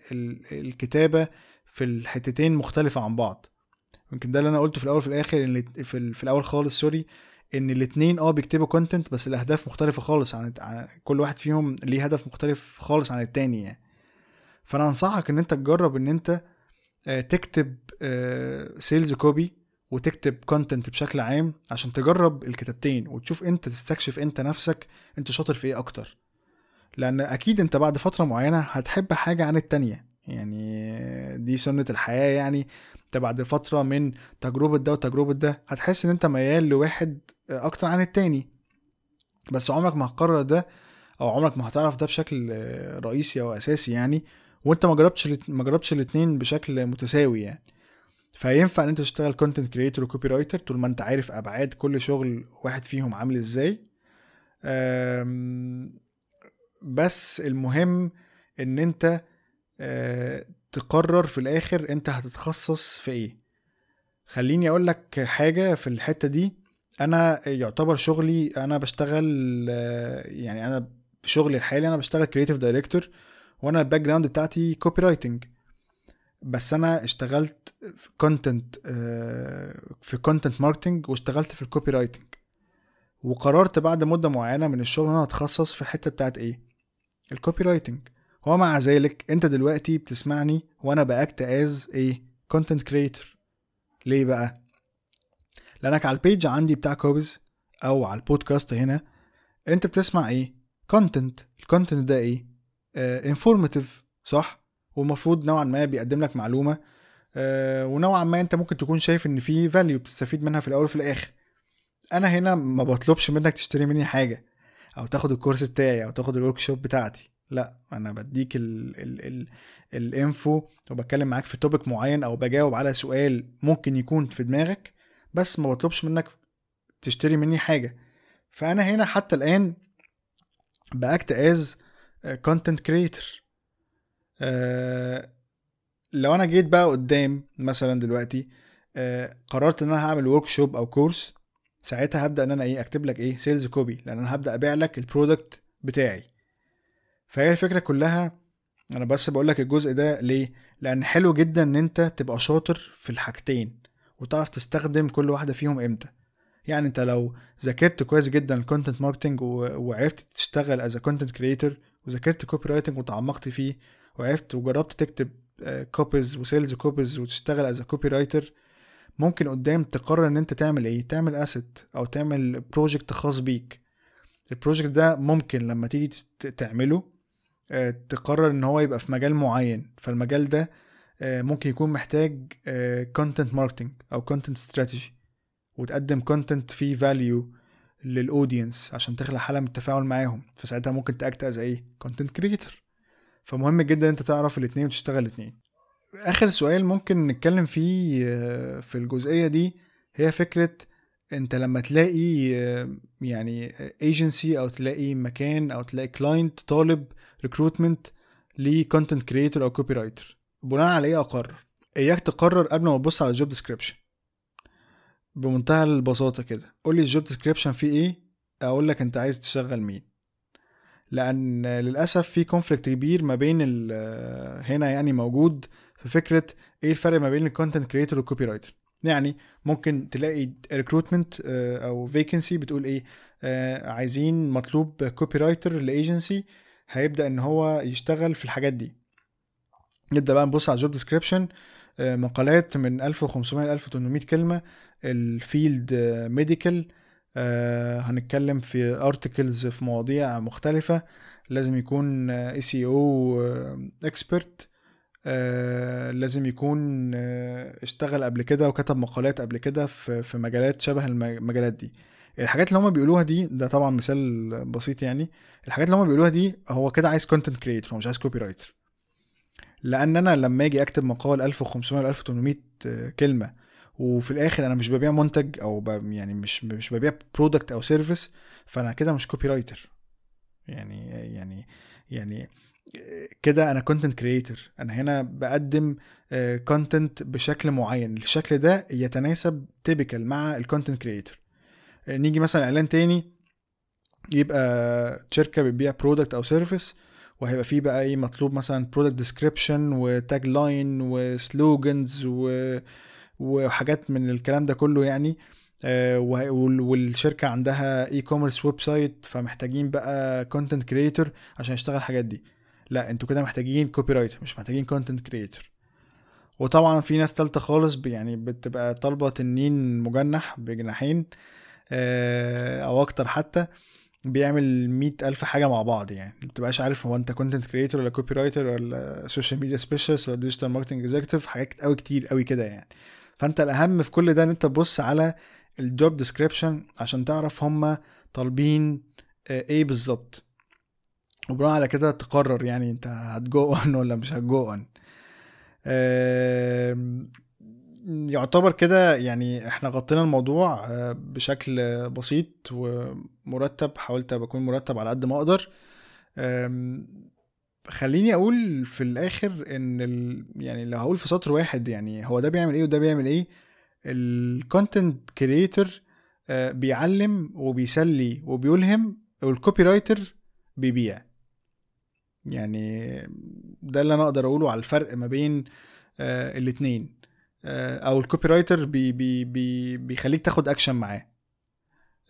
الكتابة في الحتتين مختلفة عن بعض. يمكن ده اللي أنا قلته في الأول في الآخر إن في, في الأول خالص sorry إن الاثنين آه بيكتبوا content بس الأهداف مختلفة خالص عن, كل واحد فيهم ليه هدف مختلف خالص عن التاني يعني. فأنا أنصحك إن أنت تجرب إن أنت آه، تكتب sales copy وتكتب content بشكل عام عشان تجرب الكتابتين وتشوف أنت تستكشف أنت نفسك أنت شاطر في إيه أكتر. لأن أكيد أنت بعد فترة معينة هتحب حاجة عن التانية. يعني دي سنة الحياة يعني. انت بعد فترة من تجربة ده وتجربة ده هتحس إن أنت ميال لواحد أكتر عن التاني. بس عمرك ما هتقرر ده أو عمرك ما هتعرف ده بشكل رئيسي أو أساسي يعني وأنت ما جربتش ما جربتش الاثنين بشكل متساوي يعني. فينفع إن أنت تشتغل content creator و copywriter طول ما أنت عارف أبعاد كل شغل واحد فيهم عامل إزاي. بس المهم إن أنت آه، تقرر في الآخر أنت هتتخصص في إيه. خليني أقول لك حاجة في الحتة دي. أنا يعتبر شغلي أنا بشتغل يعني أنا في شغلي الحالي أنا بشتغل creative director وأنا ال background بتاعتي copywriting بس أنا اشتغلت في content آه، في content marketing واشتغلت في ال copywriting وقررت بعد مدة معينة من الشغل إن أنا أتخصص في الحتة بتاعت إيه. ال copywriting ومع ذلك انت دلوقتي بتسمعني وأنا ب act as إيه content creator ليه بقى؟ لأنك على ال page عندي بتاع كوبز أو على البودكاست هنا انت بتسمع إيه؟ content ال content ده إيه؟ informative uh, صح؟ والمفروض نوعا ما بيقدم لك معلومة uh, ونوعا ما انت ممكن تكون شايف إن في value بتستفيد منها في الأول وفي الآخر. أنا هنا ما بطلبش منك تشتري مني حاجة أو تاخد ال course بتاعي أو تاخد ال workshop بتاعتي. لا أنا بديك ال ال ال ال info وبتكلم معاك في topic معين أو بجاوب على سؤال ممكن يكون في دماغك بس ما بطلبش منك تشتري مني حاجة. فأنا هنا حتى الآن ب act as content creator لو أنا جيت بقى قدام مثلا دلوقتي uh, قررت إن أنا هعمل workshop أو course ساعتها هبدأ إن أنا إيه أكتب لك إيه sales copy لأن أنا هبدأ أبيع لك ال product بتاعي. فهي الفكرة كلها أنا بس بقول لك الجزء ده ليه؟ لأن حلو جدا إن أنت تبقى شاطر في الحاجتين وتعرف تستخدم كل واحدة فيهم إمتى. يعني أنت لو ذاكرت كويس جدا ال content marketing وعرفت تشتغل as content creator وذاكرت copywriting وتعمقت فيه وعرفت وجربت تكتب copies و sales copies وتشتغل as copywriter ممكن قدام تقرر إن أنت تعمل إيه؟ تعمل asset أو تعمل project خاص بيك. ال project ده ممكن لما تيجي تعمله تقرر إن هو يبقى في مجال معين. فالمجال ده آه، ممكن يكون محتاج content marketing أو content strategy وتقدم content فيه value لل audience عشان تخلق حالة من التفاعل معاهم. فساعتها ممكن ت act as إيه content creator فمهم جدا أنت تعرف الاثنين وتشتغل الاثنين آخر سؤال ممكن نتكلم فيه آه، في الجزئية دي هي فكرة أنت لما تلاقي يعني ايجنسي أو تلاقي مكان أو تلاقي client طالب recruitment ل content creator أو copywriter بناء على إيه اقرر إياك تقرر قبل ما تبص على ال job description بمنتهى البساطة كده. قول لي ال job description فيه إيه؟ أقول لك أنت عايز تشغل مين. لأن للأسف في conflict كبير ما بين هنا يعني موجود في فكرة إيه الفرق ما بين ال content creator وال copywriter يعني ممكن تلاقي recruitment آه، أو vacancy بتقول إيه؟ آه، عايزين مطلوب copywriter ل agency هيبدأ إن هو يشتغل في الحاجات دي. نبدأ بقى نبص على ال job description آه، مقالات من 1500 ل 1800 كلمة ال field medical هنتكلم في articles في مواضيع مختلفة لازم يكون SEO expert لازم يكون آه، اشتغل قبل كده وكتب مقالات قبل كده في مجالات شبه المجالات دي. الحاجات اللي هم بيقولوها دي ده طبعا مثال بسيط يعني. الحاجات اللي هم بيقولوها دي هو كده عايز content creator هو مش عايز copywriter لأن أنا لما آجي أكتب مقال 1500 ل 1800 كلمة وفي الآخر أنا مش ببيع منتج أو يعني مش مش ببيع product أو service فأنا كده مش copywriter يعني يعني يعني كده أنا content creator أنا هنا بقدم content بشكل معين. الشكل ده يتناسب typical مع ال content creator نيجي مثلا إعلان تاني يبقى شركة بتبيع product أو service وهيبقى فيه بقى إيه مطلوب مثلا product description و tagline و slogans وحاجات من الكلام ده كله يعني. آه، والشركة عندها e-commerce website فمحتاجين بقى content creator عشان يشتغل الحاجات دي. لا أنتوا كده محتاجين copywriter مش محتاجين content creator وطبعا في ناس تالتة خالص يعني بتبقى طالبة تنين مجنح بجناحين. آه، أو أكتر حتى بيعمل مئة ألف حاجة مع بعض يعني. متبقاش عارف هو أنت content creator ولا copywriter ولا social media specialist ولا digital marketing executive حاجات قوي كتير قوي كده يعني. فأنت الأهم في كل ده إن أنت تبص على ال job description عشان تعرف هم طالبين آه، إيه بالظبط. وبناء على كده تقرر يعني أنت هت go on ولا مش هت go on يعتبر كده يعني إحنا غطينا الموضوع آه، بشكل بسيط ومرتب حاولت اكون مرتب على قد ما أقدر. خليني أقول في الآخر ان ال... يعني لو هقول في سطر واحد يعني هو ده بيعمل إيه وده بيعمل إيه؟ ال content creator آه، بيعلم وبيسلي وبيلهم وال copywriter بيبيع. يعني ده اللي أنا أقدر اقوله على الفرق ما بين آه الاتنين. أو ال copywriter بي بي بي بيخليك تاخد اكشن معاه.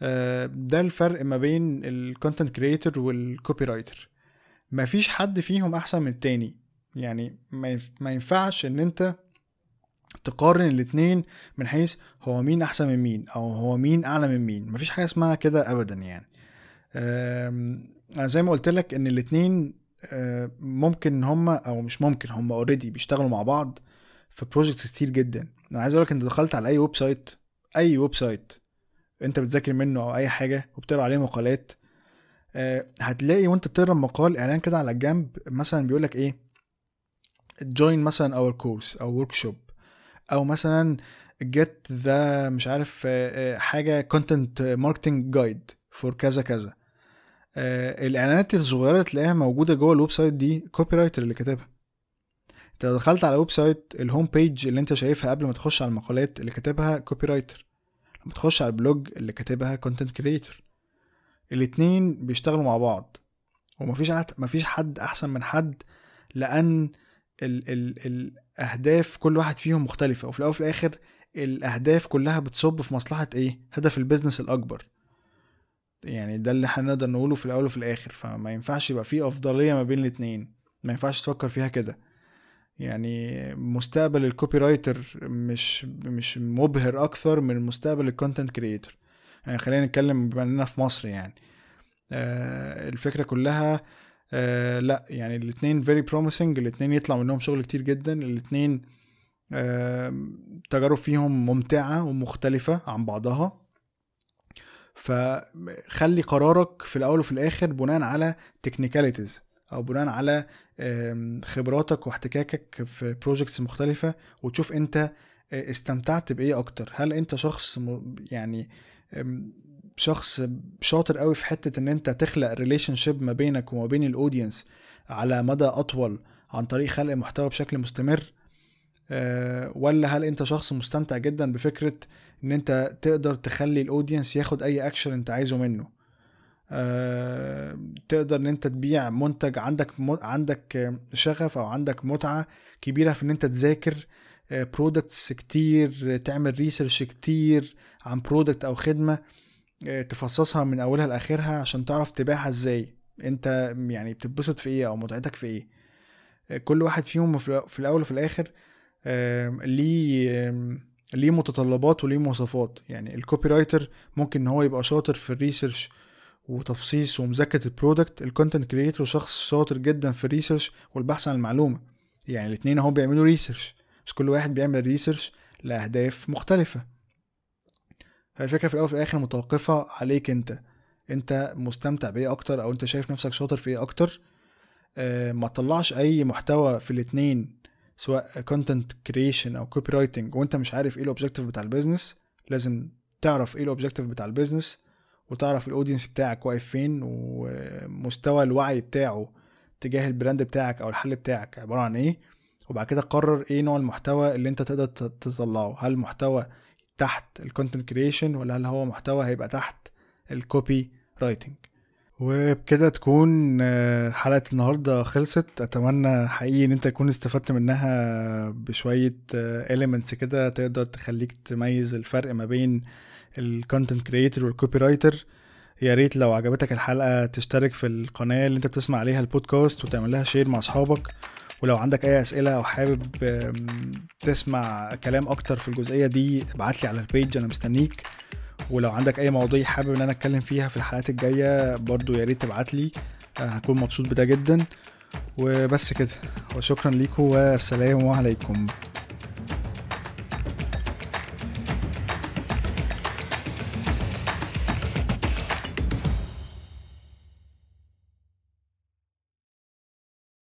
آه ده الفرق ما بين ال content creator وال copywriter مفيش حد فيهم أحسن من التاني. يعني ما ينفعش إن أنت تقارن الاتنين من حيث هو مين أحسن من مين أو هو مين أعلى من مين. مفيش حاجة اسمها كده ابدا يعني. زي ما قلت لك إن الاتنين ممكن ان هم أو مش ممكن هم already بيشتغلوا مع بعض. في projects كتير جدا. أنا عايز أقول لك أنت دخلت على أي website أي website أنت بتذاكر منه أو أي حاجة وبتقرأ عليه مقالات هتلاقي وأنت بتقرأ مقال إعلان كده على الجنب مثلا بيقول لك إيه join مثلا our course أو workshop أو مثلا get the مش عارف آه، آه، حاجة content marketing guide for كذا كذا. آه، الإعلانات الصغيرة تلاقيها موجودة جوه ال website دي copywriter اللي كاتبها. انت دخلت على ال website ال home page اللي انت شايفها قبل ما تخش على المقالات اللي كاتبها copywriter لما تخش على ال blog اللي كاتبها content creator الاتنين بيشتغلوا مع بعض. ومفيش مفيش حد أحسن من حد لأن ال ال الأهداف كل واحد فيهم مختلفة. وفي الأول وفي الآخر الأهداف كلها بتصب في مصلحة إيه؟ هدف ال business الأكبر. يعني ده اللي إحنا نقدر نقوله في الأول وفي الآخر. فما ينفعش يبقى في أفضلية ما بين الاتنين. ما ينفعش تفكر فيها كده. يعني مستقبل ال copywriter مش مش مبهر أكثر من مستقبل ال content creator يعني خلينا نتكلم بما إننا في مصر يعني. آه الفكرة كلها آه لأ يعني الاثنين very promising الاثنين يطلع منهم شغل كتير جدا الاثنين آه تجارب فيهم ممتعة ومختلفة عن بعضها. فخلي قرارك في الأول وفي الآخر بناء على technicalities أو بناء على خبراتك واحتكاكك في projects مختلفة وتشوف أنت آه، استمتعت بإيه أكتر. هل أنت شخص يعني شخص شاطر قوي في حتة إن أنت تخلق relationship ما بينك وما بين ال audience على مدى أطول عن طريق خلق محتوى بشكل مستمر؟ آه، ولا هل أنت شخص مستمتع جدا بفكرة إن أنت تقدر تخلي ال audience ياخد أي اكشن أنت عايزه منه؟ تقدر إن أنت تبيع منتج عندك عندك شغف أو عندك متعة كبيرة في إن أنت تذاكر products آه، كتير تعمل research كتير عن product أو خدمة آه، تفصصها من أولها لآخرها عشان تعرف تبيعها إزاي. أنت يعني بتتبسط في إيه أو متعتك في إيه. آه، كل واحد فيهم في الأول وفي الآخر ليه ليه متطلبات وليه مواصفات. يعني ال copywriter ممكن إن هو يبقى شاطر في ال research وتفصيص ومذاكرة ال product ال content creator شخص شاطر جدا في ال research والبحث عن المعلومة. يعني الاثنين اهو بيعملوا research بس كل واحد بيعمل research لأهداف مختلفة. فالفكرة في الأول وفي الآخر متوقفة عليك أنت. أنت مستمتع بإيه أكتر؟ أو أنت شايف نفسك شاطر في إيه أكتر؟ آه ما تطلعش أي محتوى في الاثنين سواء content creation أو copywriting وأنت مش عارف إيه ال objective بتاع ال business لازم تعرف إيه ال objective بتاع ال business وتعرف ال audience بتاعك واقف فين ومستوى الوعي بتاعه تجاه ال brand بتاعك أو الحل بتاعك عبارة عن إيه. وبعد كده قرر إيه نوع المحتوى اللي أنت تقدر تطلعه. هل محتوى تحت ال content creation ولا هل هو محتوى هيبقى تحت ال copywriting وبكده تكون آه، حلقة النهاردة خلصت. أتمنى حقيقي إن أنت تكون استفدت منها بشوية elements كده تقدر تخليك تميز الفرق ما بين ال content creator وال copywriter يا ريت لو عجبتك الحلقة تشترك في القناة اللي أنت بتسمع عليها البودكاست وتعمل لها share مع أصحابك. ولو عندك أي أسئلة أو حابب تسمع كلام أكتر في الجزئية دي ابعتلي على ال page أنا مستنيك. ولو عندك أي مواضيع حابب إن أنا أتكلم فيها في الحلقات الجاية برضو يا ريت تبعت لي. هكون مبسوط بده جدا. وبس كده. وشكرا ليكم والسلام عليكم.